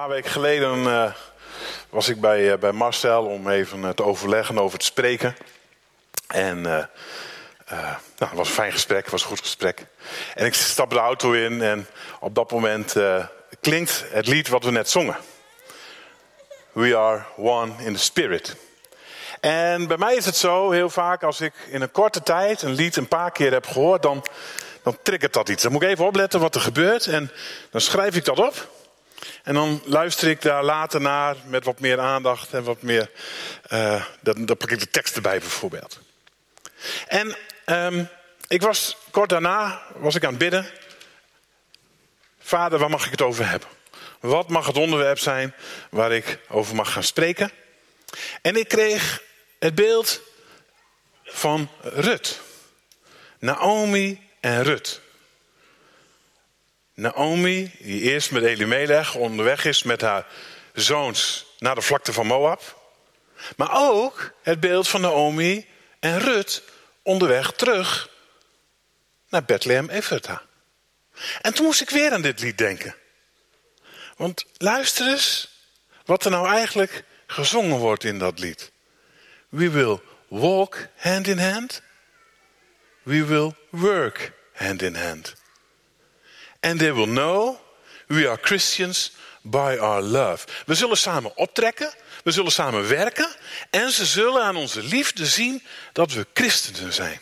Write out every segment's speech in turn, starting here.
paar weken geleden uh, was ik bij, uh, bij Marcel om even uh, te overleggen over het spreken. En nou, het was een fijn gesprek, het was een goed gesprek. En ik stap de auto in en op dat moment klinkt het lied wat we net zongen. We are one in the spirit. En bij mij is het zo, heel vaak als ik in een korte tijd een lied een paar keer heb gehoord, dan, dan triggert dat iets. Dan moet ik even opletten wat er gebeurt en dan schrijf ik dat op. En dan luister ik daar later naar met wat meer aandacht en wat meer. Uh, dan, pak ik de tekst erbij bijvoorbeeld. En um, ik was kort daarna was ik aan het bidden. Vader, waar mag ik het over hebben? Wat mag het onderwerp zijn waar ik over mag gaan spreken? En ik kreeg het beeld van Rut. Naomi en Rut. Naomi, die eerst met Elimelech onderweg is met haar zoons naar de vlakte van Moab. Maar ook het beeld van Naomi en Rut onderweg terug naar Bethlehem Ephratha. En toen moest ik weer aan dit lied denken. Want luister eens wat er nou eigenlijk gezongen wordt in dat lied. We will walk hand in hand. We will work hand in hand. And they will know we are Christians by our love. We zullen samen optrekken, we zullen samen werken en ze zullen aan onze liefde zien dat we christenen zijn.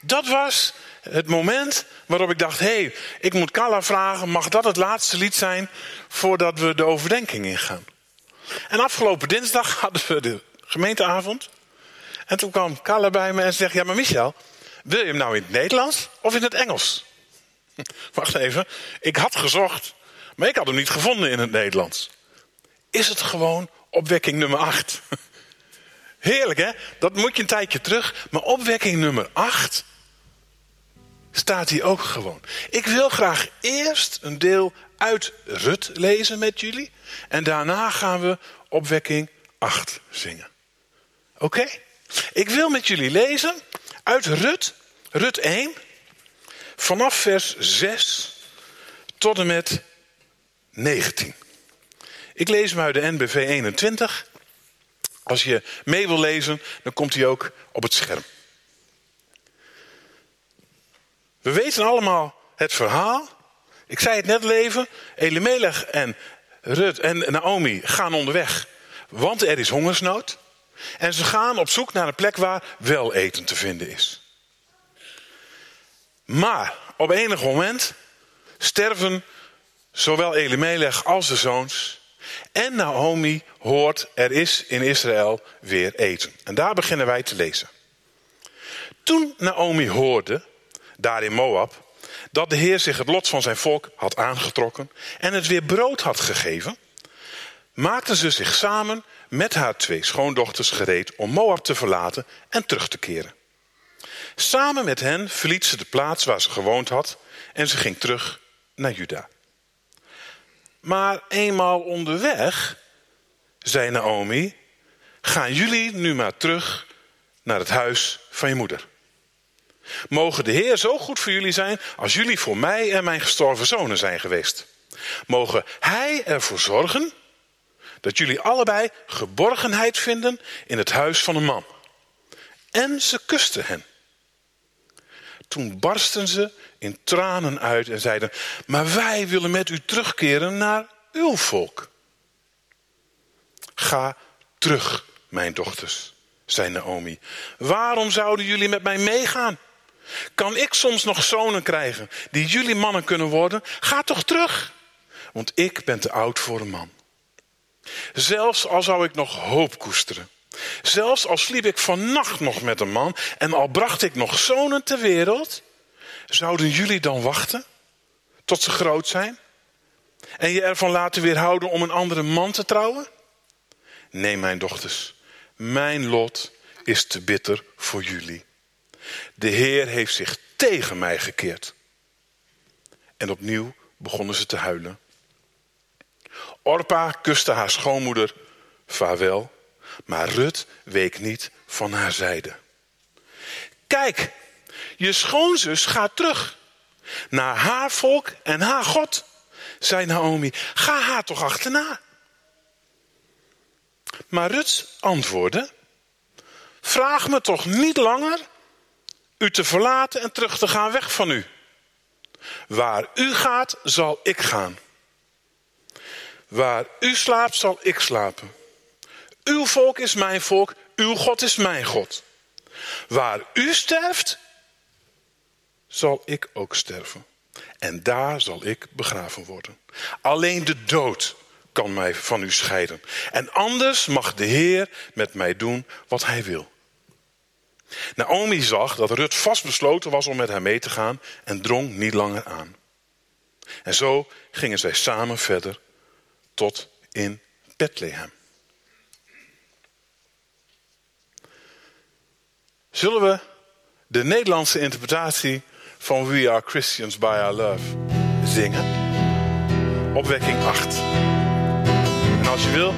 Dat was het moment waarop ik dacht: hé, hey, ik moet Carla vragen, mag dat het laatste lied zijn voordat we de overdenking ingaan? En afgelopen dinsdag hadden we de gemeenteavond. En toen kwam Carla bij me en zegt: Ja, maar Michel, wil je hem nou in het Nederlands of in het Engels? Wacht even, ik had gezocht, maar ik had hem niet gevonden in het Nederlands. Is het gewoon opwekking nummer 8? Heerlijk hè? Dat moet je een tijdje terug. Maar opwekking nummer 8 staat hier ook gewoon. Ik wil graag eerst een deel uit Rut lezen met jullie. En daarna gaan we opwekking 8 zingen. Oké? Ik wil met jullie lezen uit Rut, Rut 1, vanaf vers 6 tot en met 19. Ik lees hem uit de NBV 21. Als je mee wil lezen, dan komt hij ook op het scherm. We weten allemaal het verhaal. Ik zei het net leven. Elimelech en Rut en Naomi gaan onderweg. Want er is hongersnood. En ze gaan op zoek naar een plek waar wel eten te vinden is. Maar op enig moment sterven zowel Elimelech als de zoons. En Naomi hoort er is in Israël weer eten. En daar beginnen wij te lezen. Toen Naomi hoorde, daar in Moab, dat de Heer zich het lot van zijn volk had aangetrokken en het weer brood had gegeven, maakten ze zich samen met haar twee schoondochters gereed om Moab te verlaten en terug te keren. Samen met hen verliet ze de plaats waar ze gewoond had en ze ging terug naar Juda. Maar eenmaal onderweg, zei Naomi, gaan jullie nu maar terug naar het huis van je moeder. Mogen de Heer zo goed voor jullie zijn als jullie voor mij en mijn gestorven zonen zijn geweest. Mogen Hij ervoor zorgen dat jullie allebei geborgenheid vinden in het huis van een man. En ze kusten hen. Toen barsten ze in tranen uit en zeiden: Maar wij willen met u terugkeren naar uw volk. Ga terug, mijn dochters, zei Naomi. Waarom zouden jullie met mij meegaan? Kan ik soms nog zonen krijgen die jullie mannen kunnen worden? Ga toch terug, want ik ben te oud voor een man. Zelfs al zou ik nog hoop koesteren. Zelfs al sliep ik vannacht nog met een man en al bracht ik nog zonen ter wereld, zouden jullie dan wachten tot ze groot zijn? En je ervan laten weerhouden om een andere man te trouwen? Nee, mijn dochters, mijn lot is te bitter voor jullie. De Heer heeft zich tegen mij gekeerd. En opnieuw begonnen ze te huilen. Orpa kuste haar schoonmoeder vaarwel, maar Rut week niet van haar zijde. Kijk, je schoonzus gaat terug naar haar volk en haar God. zei Naomi, ga haar toch achterna. Maar Rut antwoordde, vraag me toch niet langer u te verlaten en terug te gaan weg van u. Waar u gaat, zal ik gaan. Waar u slaapt, zal ik slapen. Uw volk is mijn volk, uw God is mijn God. Waar u sterft, zal ik ook sterven. En daar zal ik begraven worden. Alleen de dood kan mij van u scheiden. En anders mag de Heer met mij doen wat hij wil. Naomi zag dat Rut vastbesloten was om met haar mee te gaan en drong niet langer aan. En zo gingen zij samen verder tot in Bethlehem. Zullen we de Nederlandse interpretatie van We Are Christians by Our Love zingen? Opwekking 8. En als je wil,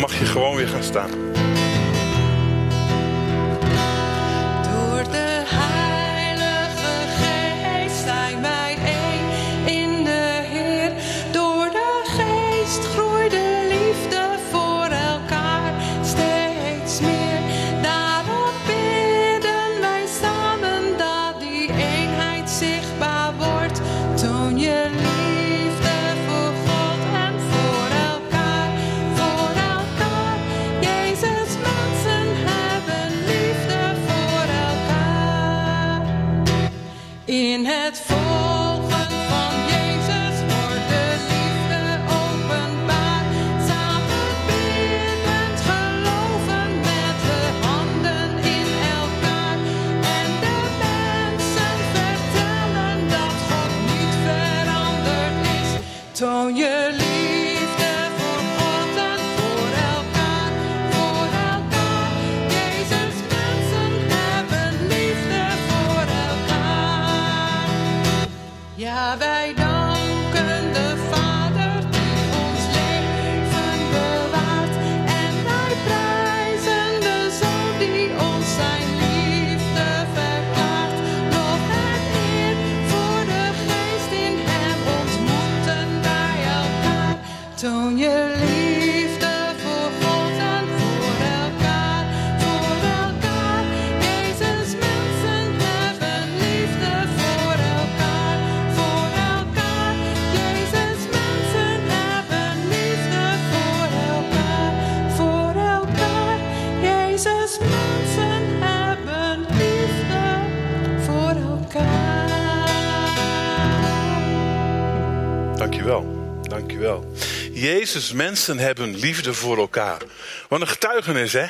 mag je gewoon weer gaan staan. Jezus mensen hebben liefde voor elkaar. Wat een getuigenis, hè?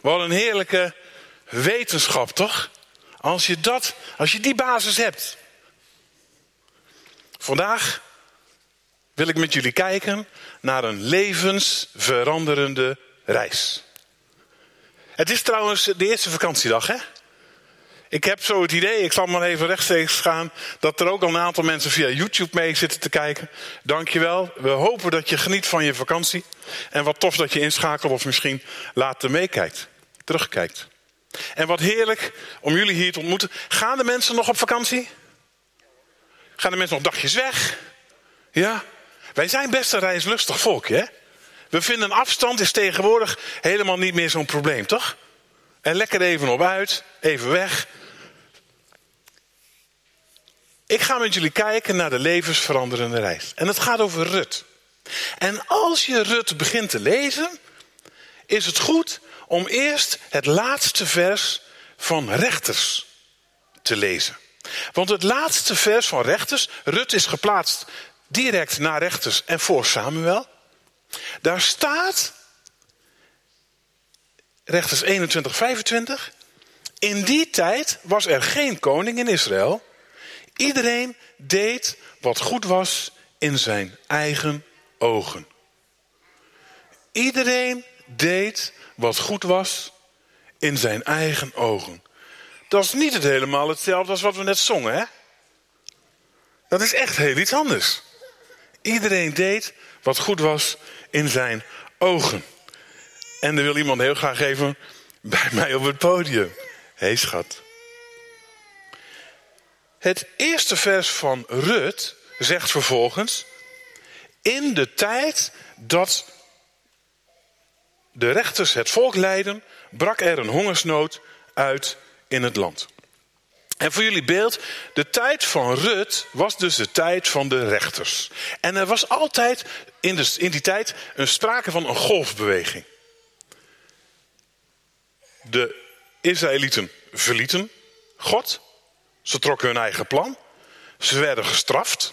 Wat een heerlijke wetenschap, toch? Als je dat, als je die basis hebt. Vandaag wil ik met jullie kijken naar een levensveranderende reis. Het is trouwens de eerste vakantiedag, hè? Ik heb zo het idee, ik zal maar even rechtstreeks gaan, dat er ook al een aantal mensen via YouTube mee zitten te kijken. Dankjewel. We hopen dat je geniet van je vakantie. En wat tof dat je inschakelt of misschien later meekijkt, terugkijkt. En wat heerlijk om jullie hier te ontmoeten. Gaan de mensen nog op vakantie? Gaan de mensen nog dagjes weg? Ja? Wij zijn best een reislustig volk, hè? We vinden afstand is tegenwoordig helemaal niet meer zo'n probleem, toch? En lekker even op uit, even weg. Ik ga met jullie kijken naar de levensveranderende reis. En het gaat over Rut. En als je Rut begint te lezen, is het goed om eerst het laatste vers van Rechters te lezen. Want het laatste vers van Rechters, Rut is geplaatst direct na Rechters en voor Samuel. Daar staat, Rechters 21, 25. In die tijd was er geen koning in Israël. Iedereen deed wat goed was in zijn eigen ogen. Iedereen deed wat goed was in zijn eigen ogen. Dat is niet het helemaal hetzelfde als wat we net zongen, hè? Dat is echt heel iets anders. Iedereen deed wat goed was in zijn ogen. En er wil iemand heel graag even bij mij op het podium. Hé hey, schat. Het eerste vers van Rut zegt vervolgens: In de tijd dat de rechters het volk leiden, brak er een hongersnood uit in het land. En voor jullie beeld, de tijd van Rut was dus de tijd van de rechters. En er was altijd in, in die tijd een sprake van een golfbeweging. De Israëlieten verlieten God. Ze trokken hun eigen plan. Ze werden gestraft.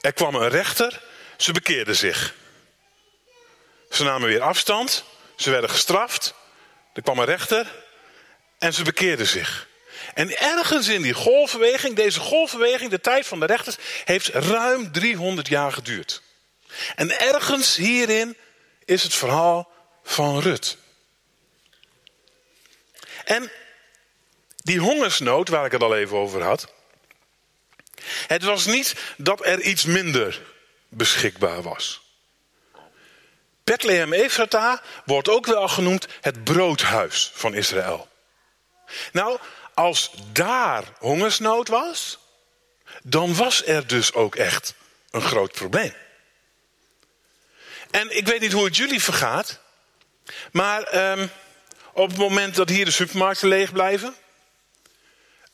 Er kwam een rechter. Ze bekeerden zich. Ze namen weer afstand. Ze werden gestraft. Er kwam een rechter. En ze bekeerden zich. En ergens in die golfbeweging, deze golfbeweging, de tijd van de rechters, heeft ruim 300 jaar geduurd. En ergens hierin is het verhaal van Rut. En die hongersnood waar ik het al even over had. Het was niet dat er iets minder beschikbaar was. Bethlehem Ephrata wordt ook wel genoemd het broodhuis van Israël. Nou, als daar hongersnood was, dan was er dus ook echt een groot probleem. En ik weet niet hoe het jullie vergaat, maar um, op het moment dat hier de supermarkten leeg blijven,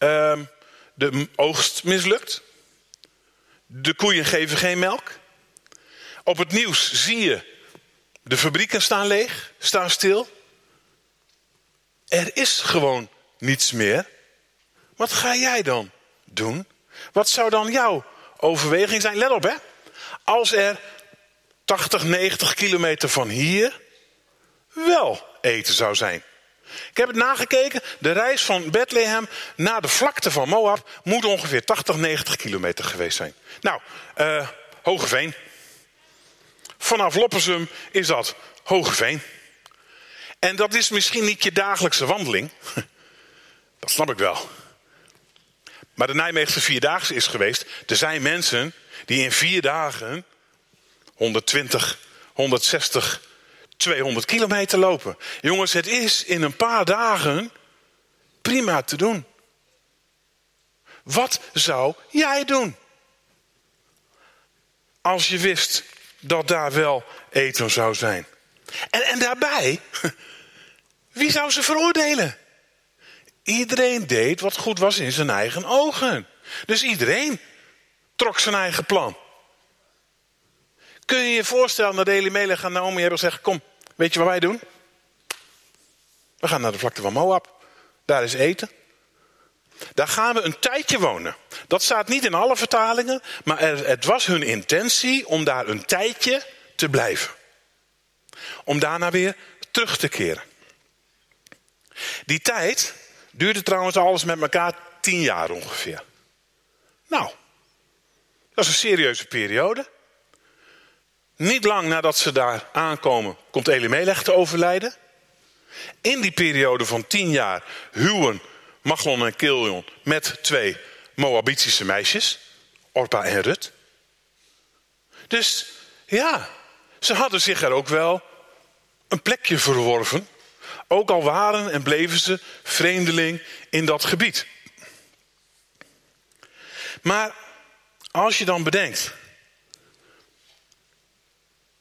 um, de oogst mislukt, de koeien geven geen melk. Op het nieuws zie je de fabrieken staan leeg, staan stil. Er is gewoon niets meer. Wat ga jij dan doen? Wat zou dan jouw overweging zijn? Let op hè. Als er 80, 90 kilometer van hier wel eten zou zijn. Ik heb het nagekeken. De reis van Bethlehem naar de vlakte van Moab moet ongeveer 80, 90 kilometer geweest zijn. Nou, uh, Hogeveen. Vanaf Loppersum is dat Hogeveen. En dat is misschien niet je dagelijkse wandeling. Dat snap ik wel. Maar de Nijmeegse Vierdaagse is geweest. Er zijn mensen die in vier dagen 120, 160, 200 kilometer lopen. Jongens, het is in een paar dagen prima te doen. Wat zou jij doen? Als je wist dat daar wel eten zou zijn. En, en daarbij, wie zou ze veroordelen? Iedereen deed wat goed was in zijn eigen ogen. Dus iedereen trok zijn eigen plan. Kun je je voorstellen dat Elimelech en Naomi hebben gezegd... kom, weet je wat wij doen? We gaan naar de vlakte van Moab. Daar is eten. Daar gaan we een tijdje wonen. Dat staat niet in alle vertalingen, maar het was hun intentie om daar een tijdje te blijven. Om daarna weer terug te keren. Die tijd duurde trouwens alles met elkaar tien jaar ongeveer. Nou, dat is een serieuze periode. Niet lang nadat ze daar aankomen, komt Elimelech te overlijden. In die periode van tien jaar huwen Machlon en Kiljon met twee Moabitische meisjes, Orpa en Rut. Dus ja, ze hadden zich er ook wel een plekje verworven. Ook al waren en bleven ze vreemdeling in dat gebied. Maar als je dan bedenkt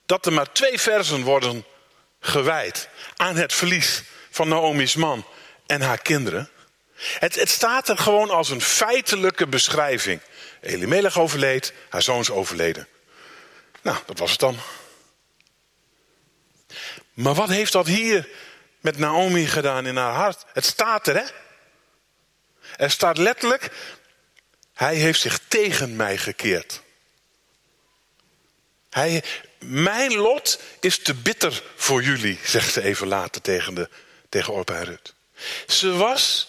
dat er maar twee versen worden gewijd aan het verlies van Naomi's man en haar kinderen. Het, het staat er gewoon als een feitelijke beschrijving. Elimelech overleed, haar zoons overleden. Nou, dat was het dan. Maar wat heeft dat hier met Naomi gedaan in haar hart? Het staat er, hè? Er staat letterlijk, hij heeft zich tegen mij gekeerd. Hij, mijn lot is te bitter voor jullie, zegt ze even later tegen, de, tegen en Rut. Ze was,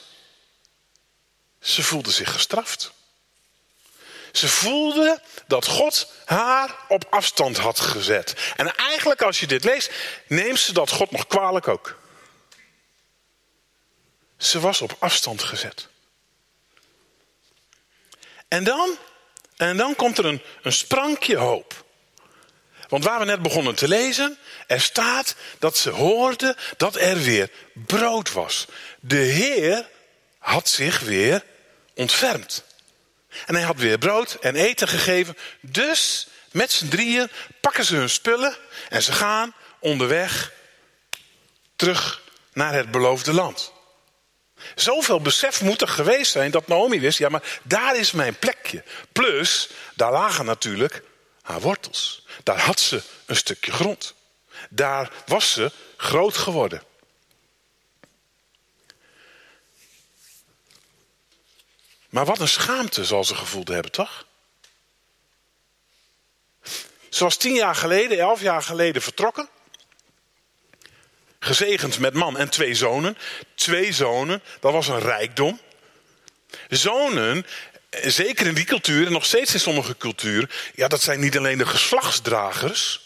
ze voelde zich gestraft. Ze voelde dat God haar op afstand had gezet. En eigenlijk als je dit leest, neemt ze dat God nog kwalijk ook. Ze was op afstand gezet. En dan, en dan komt er een, een sprankje hoop. Want waar we net begonnen te lezen, er staat dat ze hoorden dat er weer brood was. De Heer had zich weer ontfermd. En hij had weer brood en eten gegeven. Dus met z'n drieën pakken ze hun spullen en ze gaan onderweg terug naar het beloofde land. Zoveel besef moet er geweest zijn dat Naomi wist, ja maar daar is mijn plekje. Plus, daar lagen natuurlijk haar wortels. Daar had ze een stukje grond. Daar was ze groot geworden. Maar wat een schaamte zal ze gevoeld hebben, toch? Ze was tien jaar geleden, elf jaar geleden vertrokken. Gezegend met man en twee zonen. Twee zonen, dat was een rijkdom. Zonen, zeker in die cultuur en nog steeds in sommige culturen, ja, dat zijn niet alleen de geslachtsdragers,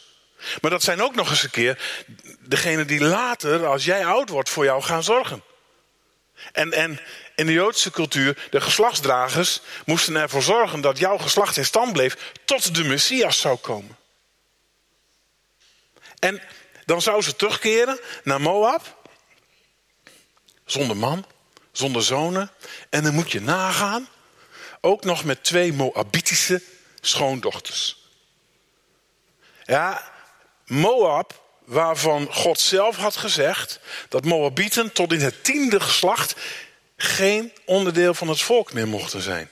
maar dat zijn ook nog eens een keer degene die later, als jij oud wordt, voor jou gaan zorgen. En, en in de Joodse cultuur, de geslachtsdragers moesten ervoor zorgen dat jouw geslacht in stand bleef tot de Messias zou komen. En dan zou ze terugkeren naar Moab, zonder man, zonder zonen. En dan moet je nagaan, ook nog met twee Moabitische schoondochters. Ja, Moab, waarvan God zelf had gezegd dat Moabieten tot in het tiende geslacht geen onderdeel van het volk meer mochten zijn.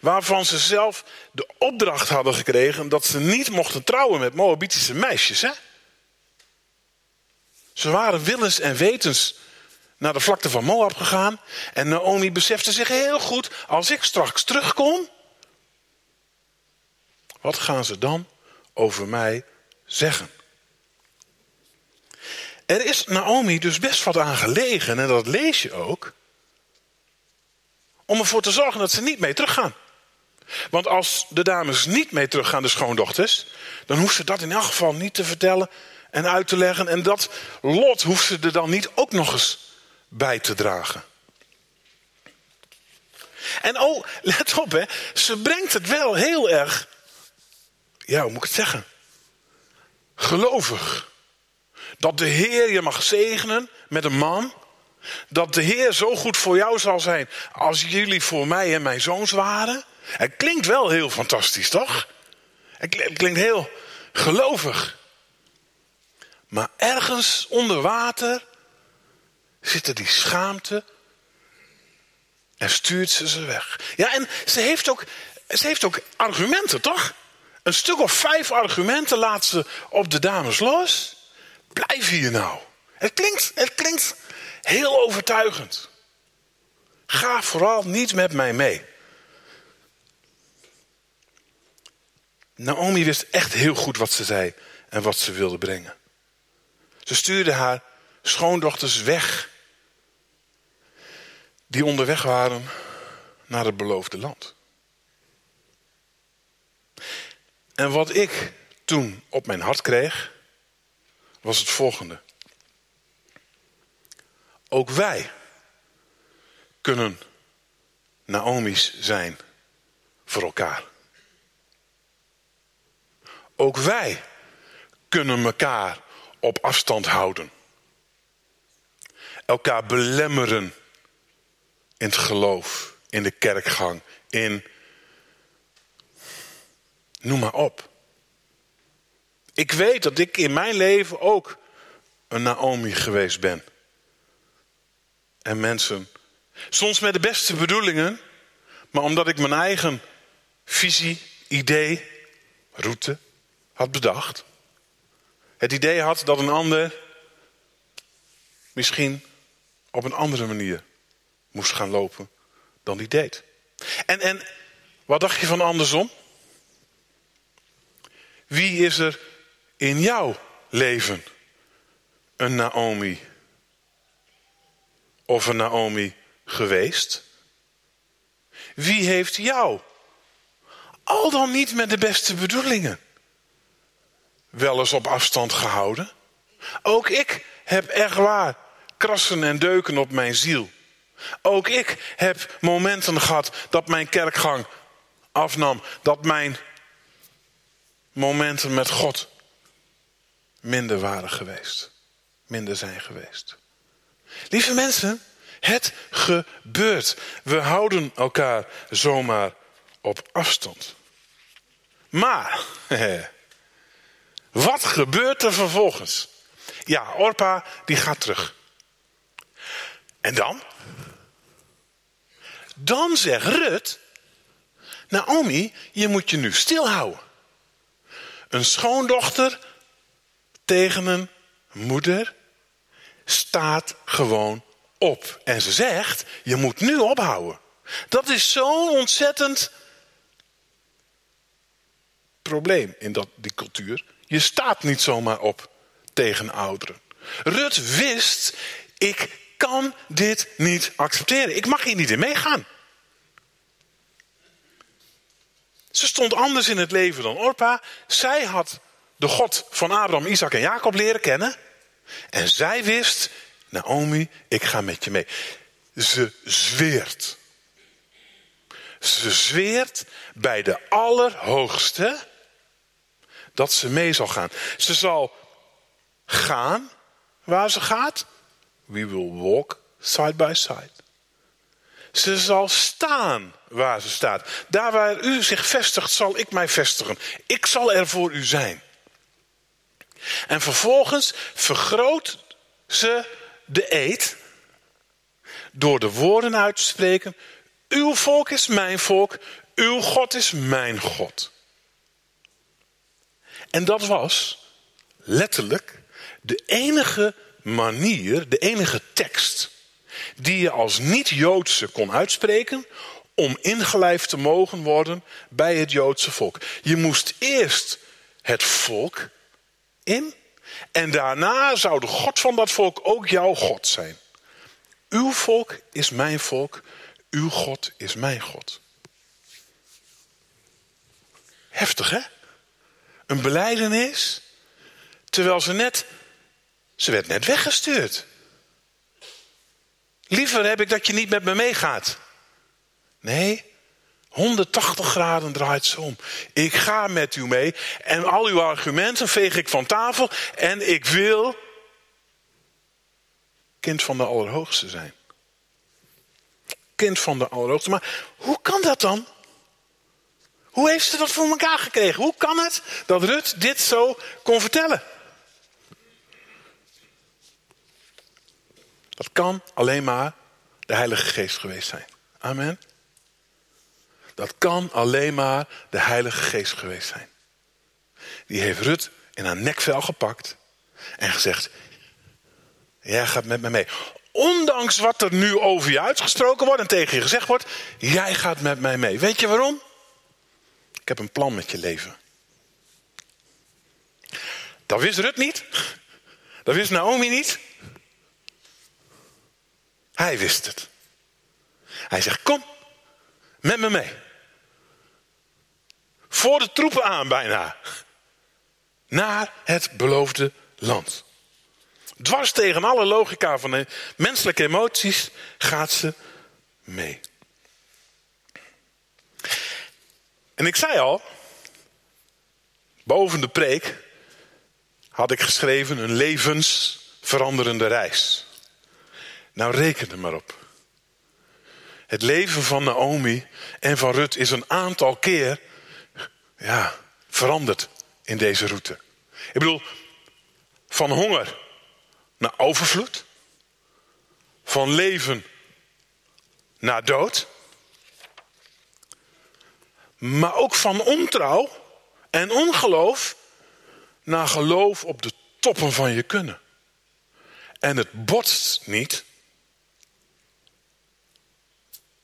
Waarvan ze zelf de opdracht hadden gekregen dat ze niet mochten trouwen met Moabitische meisjes. Hè? Ze waren willens en wetens naar de vlakte van Moab gegaan. En Naomi besefte zich heel goed, als ik straks terugkom, wat gaan ze dan over mij zeggen? Er is Naomi dus best wat aan gelegen, en dat lees je ook, om ervoor te zorgen dat ze niet mee teruggaan. Want als de dames niet mee teruggaan, de schoondochters, dan hoeft ze dat in elk geval niet te vertellen en uit te leggen. En dat lot hoeft ze er dan niet ook nog eens bij te dragen. En oh, let op hè, ze brengt het wel heel erg, ja hoe moet ik het zeggen, gelovig. Dat de Heer je mag zegenen met een man. Dat de Heer zo goed voor jou zal zijn als jullie voor mij en mijn zoons waren. Het klinkt wel heel fantastisch, toch? Het klinkt heel gelovig. Maar ergens onder water zitten die schaamte en stuurt ze ze weg. Ja, en ze heeft ook, ze heeft ook argumenten, toch? Een stuk of vijf argumenten laat ze op de dames los. Blijf hier nou. Het klinkt, het klinkt heel overtuigend. Ga vooral niet met mij mee. Naomi wist echt heel goed wat ze zei en wat ze wilde brengen. Ze stuurde haar schoondochters weg, die onderweg waren naar het beloofde land. En wat ik toen op mijn hart kreeg, was het volgende. Ook wij kunnen Naomi's zijn voor elkaar. Ook wij kunnen elkaar op afstand houden. Elkaar belemmeren in het geloof, in de kerkgang, in. Noem maar op. Ik weet dat ik in mijn leven ook een Naomi geweest ben. En mensen, soms met de beste bedoelingen, maar omdat ik mijn eigen visie, idee, route had bedacht. Het idee had dat een ander misschien op een andere manier moest gaan lopen dan die deed. En, en wat dacht je van andersom? Wie is er in jouw leven een Naomi of een Naomi geweest? Wie heeft jou, al dan niet met de beste bedoelingen, wel eens op afstand gehouden? Ook ik heb echt waar krassen en deuken op mijn ziel. Ook ik heb momenten gehad dat mijn kerkgang afnam, dat mijn momenten met God minder waren geweest, minder zijn geweest. Lieve mensen, het gebeurt. We houden elkaar zomaar op afstand. Maar, wat gebeurt er vervolgens? Ja, Orpa die gaat terug. En dan? Dan zegt Rut, Naomi, je moet je nu stilhouden. Een schoondochter tegen een moeder staat gewoon op. En ze zegt, je moet nu ophouden. Dat is zo'n ontzettend probleem in dat, die cultuur. Je staat niet zomaar op tegen ouderen. Rut wist, ik kan dit niet accepteren. Ik mag hier niet in meegaan. Ze stond anders in het leven dan Orpa. Zij had de God van Abraham, Isaac en Jacob leren kennen. En zij wist, Naomi, ik ga met je mee. Ze zweert. Ze zweert bij de Allerhoogste dat ze mee zal gaan. Ze zal gaan waar ze gaat. We will walk side by side. Ze zal staan waar ze staat. Daar waar u zich vestigt, zal ik mij vestigen. Ik zal er voor u zijn. En vervolgens vergroot ze de eed door de woorden uit te spreken: Uw volk is mijn volk, uw God is mijn God. En dat was letterlijk de enige manier, de enige tekst die je als niet-Joodse kon uitspreken om ingelijfd te mogen worden bij het Joodse volk. Je moest eerst het volk in en daarna zou de God van dat volk ook jouw God zijn. Uw volk is mijn volk, uw God is mijn God. Heftig hè? Een beleidenis, terwijl ze net, ze werd net weggestuurd. Liever heb ik dat je niet met me meegaat. Nee, 180 graden draait ze om. Ik ga met u mee en al uw argumenten veeg ik van tafel en ik wil kind van de Allerhoogste zijn. Kind van de Allerhoogste. Maar hoe kan dat dan? Hoe heeft ze dat voor elkaar gekregen? Hoe kan het dat Rut dit zo kon vertellen? Dat kan alleen maar de Heilige Geest geweest zijn. Amen. Dat kan alleen maar de Heilige Geest geweest zijn. Die heeft Rut in haar nekvel gepakt en gezegd: Jij gaat met me mee. Ondanks wat er nu over je uitgesproken wordt en tegen je gezegd wordt, jij gaat met mij mee. Weet je waarom? Ik heb een plan met je leven. Dat wist Rut niet. Dat wist Naomi niet. Hij wist het. Hij zegt: Kom met me mee. Voor de troepen aan bijna. Naar het beloofde land. Dwars tegen alle logica van de menselijke emoties gaat ze mee. En ik zei al, boven de preek had ik geschreven een levensveranderende reis. Nou reken er maar op. Het leven van Naomi en van Rut is een aantal keer ja, veranderd in deze route. Ik bedoel, van honger naar overvloed. Van leven naar dood. Maar ook van ontrouw en ongeloof naar geloof op de toppen van je kunnen. En het botst niet.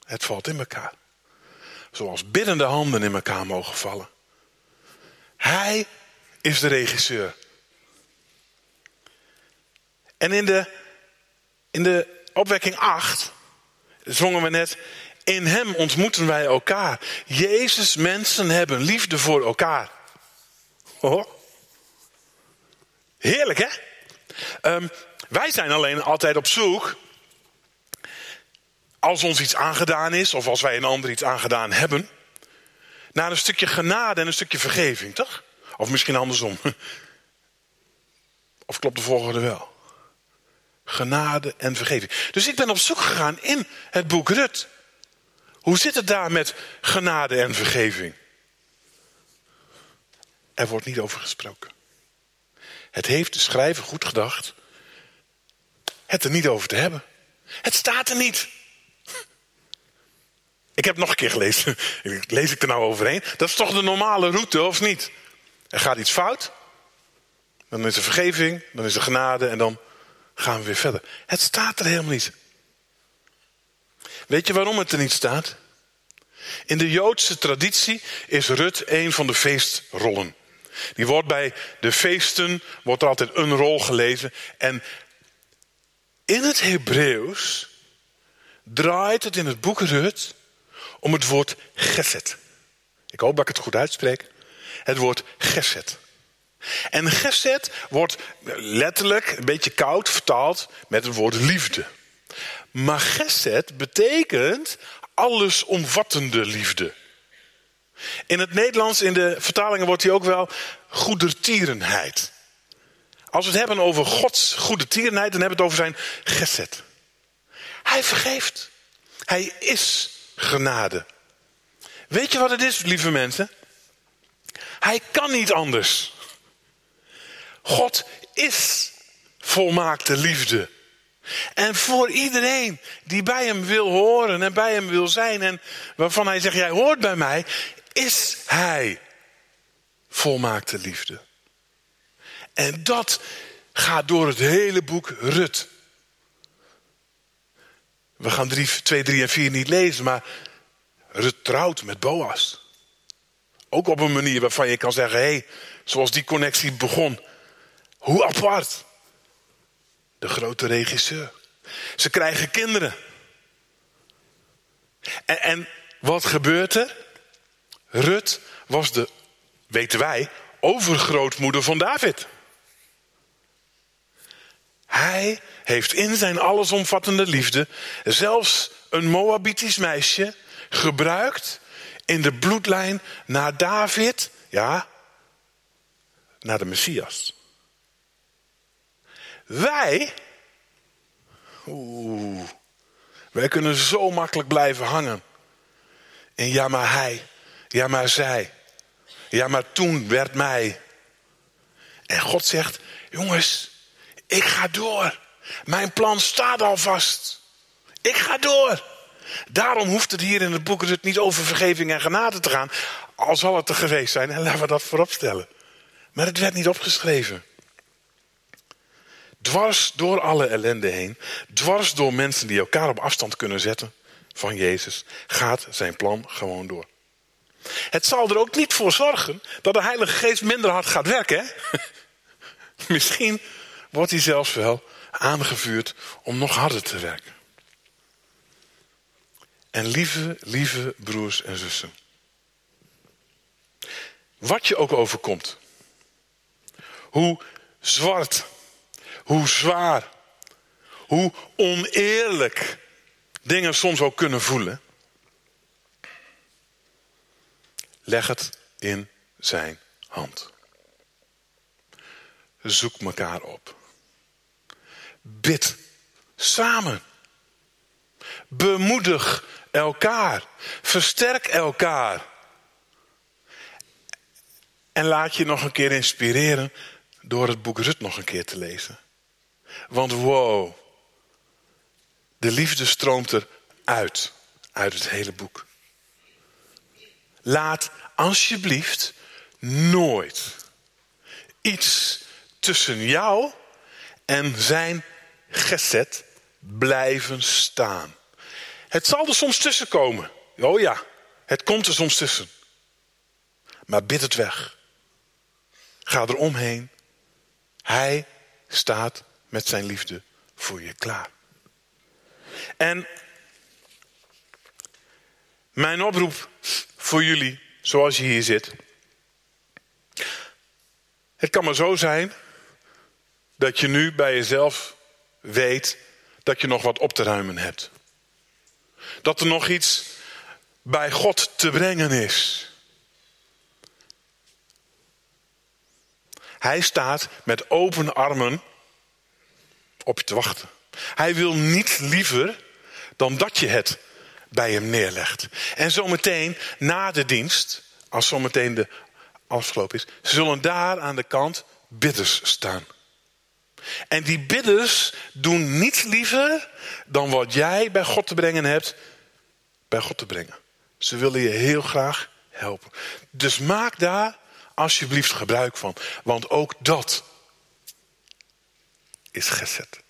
Het valt in elkaar. Zoals biddende handen in elkaar mogen vallen. Hij is de regisseur. En in de, in de opwekking 8 zongen we net. In hem ontmoeten wij elkaar. Jezus, mensen hebben liefde voor elkaar. Oh. Heerlijk hè? Um, wij zijn alleen altijd op zoek. Als ons iets aangedaan is, of als wij een ander iets aangedaan hebben. Naar een stukje genade en een stukje vergeving, toch? Of misschien andersom. Of klopt de volgende wel? Genade en vergeving. Dus ik ben op zoek gegaan in het boek Rut. Hoe zit het daar met genade en vergeving? er wordt niet over gesproken. Het heeft de schrijver goed gedacht het er niet over te hebben. Het staat er niet. Ik heb nog een keer gelezen. Lees ik er nou overheen? Dat is toch de normale route, of niet? Er gaat iets fout. Dan is er vergeving, dan is er genade en dan gaan we weer verder. Het staat er helemaal niet. Weet je waarom het er niet staat? In de Joodse traditie is Rut een van de feestrollen. Die wordt bij de feesten, wordt er altijd een rol gelezen. En in het Hebreeuws draait het in het boek Rut om het woord geset. Ik hoop dat ik het goed uitspreek. Het woord geset. En geset wordt letterlijk een beetje koud vertaald met het woord liefde. Maar geset betekent allesomvattende liefde. In het Nederlands, in de vertalingen, wordt hij ook wel goedertierenheid. Als we het hebben over Gods goede tierenheid, dan hebben we het over zijn geset. Hij vergeeft. Hij is genade. Weet je wat het is, lieve mensen? Hij kan niet anders. God is volmaakte liefde. En voor iedereen die bij hem wil horen en bij hem wil zijn en waarvan hij zegt, jij hoort bij mij, is hij volmaakte liefde. En dat gaat door het hele boek Rut. We gaan 2, 3 en 4 niet lezen, maar Rut trouwt met Boas. Ook op een manier waarvan je kan zeggen, hé, hey, zoals die connectie begon. Hoe apart. De grote regisseur. Ze krijgen kinderen. En, en wat gebeurt er? Rut was de, weten wij, overgrootmoeder van David. Hij heeft in zijn allesomvattende liefde zelfs een Moabitisch meisje gebruikt in de bloedlijn naar David, ja, naar de Messias. Wij, oeh, wij kunnen zo makkelijk blijven hangen. En ja, maar hij, ja, maar zij, ja, maar toen werd mij. En God zegt, jongens, ik ga door. Mijn plan staat al vast. Ik ga door. Daarom hoeft het hier in het boek het niet over vergeving en genade te gaan. Al zal het er geweest zijn, en laten we dat voorop stellen. Maar het werd niet opgeschreven. Dwars door alle ellende heen, dwars door mensen die elkaar op afstand kunnen zetten van Jezus, gaat zijn plan gewoon door. Het zal er ook niet voor zorgen dat de Heilige Geest minder hard gaat werken. Misschien wordt hij zelfs wel aangevuurd om nog harder te werken. En lieve, lieve broers en zussen. Wat je ook overkomt. Hoe zwart, hoe zwaar, hoe oneerlijk dingen soms ook kunnen voelen. Leg het in zijn hand. Zoek elkaar op. Bid samen. Bemoedig elkaar. Versterk elkaar. En laat je nog een keer inspireren door het boek Rut nog een keer te lezen. Want wow, de liefde stroomt er uit, uit het hele boek. Laat alsjeblieft nooit iets tussen jou en zijn gezet blijven staan. Het zal er soms tussen komen. Oh ja, het komt er soms tussen. Maar bid het weg. Ga er omheen. Hij staat met zijn liefde voor je klaar. En mijn oproep voor jullie, zoals je hier zit. Het kan maar zo zijn dat je nu bij jezelf weet dat je nog wat op te ruimen hebt. Dat er nog iets bij God te brengen is. Hij staat met open armen op je te wachten. Hij wil niet liever dan dat je het bij hem neerlegt. En zometeen na de dienst, als zometeen de afgelopen is, zullen daar aan de kant bidders staan. En die bidders doen niets liever dan wat jij bij God te brengen hebt, bij God te brengen. Ze willen je heel graag helpen. Dus maak daar alsjeblieft gebruik van. Want ook dat is gezet.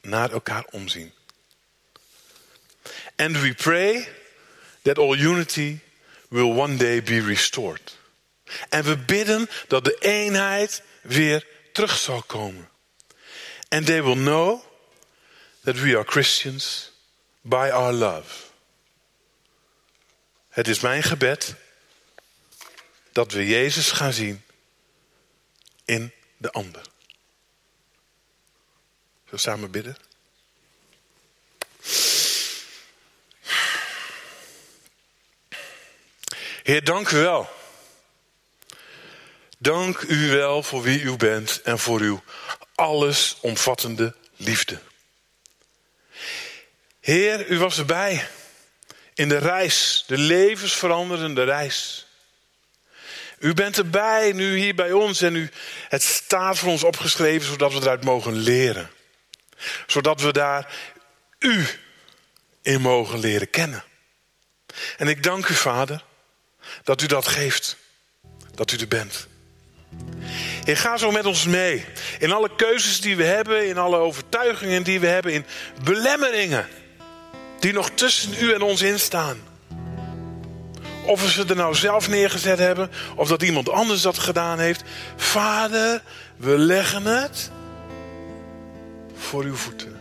Naar elkaar omzien. And we pray that all unity will one day be restored. En we bidden dat de eenheid weer terug zal komen. And they will know that we are Christians by our love. Het is mijn gebed dat we Jezus gaan zien in de ander. Zullen we samen bidden? Heer, dank u wel. Dank u wel voor wie u bent en voor uw allesomvattende liefde. Heer, u was erbij in de reis, de levensveranderende reis. U bent erbij nu hier bij ons en u, het staat voor ons opgeschreven zodat we eruit mogen leren. Zodat we daar u in mogen leren kennen. En ik dank u, Vader, dat u dat geeft. Dat u er bent. Heer, ga zo met ons mee. In alle keuzes die we hebben, in alle overtuigingen die we hebben, in belemmeringen die nog tussen u en ons instaan. Of we ze er nou zelf neergezet hebben, of dat iemand anders dat gedaan heeft. Vader, we leggen het voor uw voeten.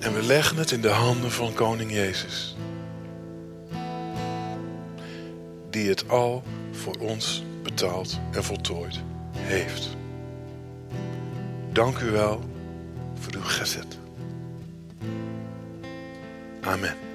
En we leggen het in de handen van Koning Jezus. Die het al voor ons betaald en voltooid heeft. Dank u wel voor uw gezet. Amen.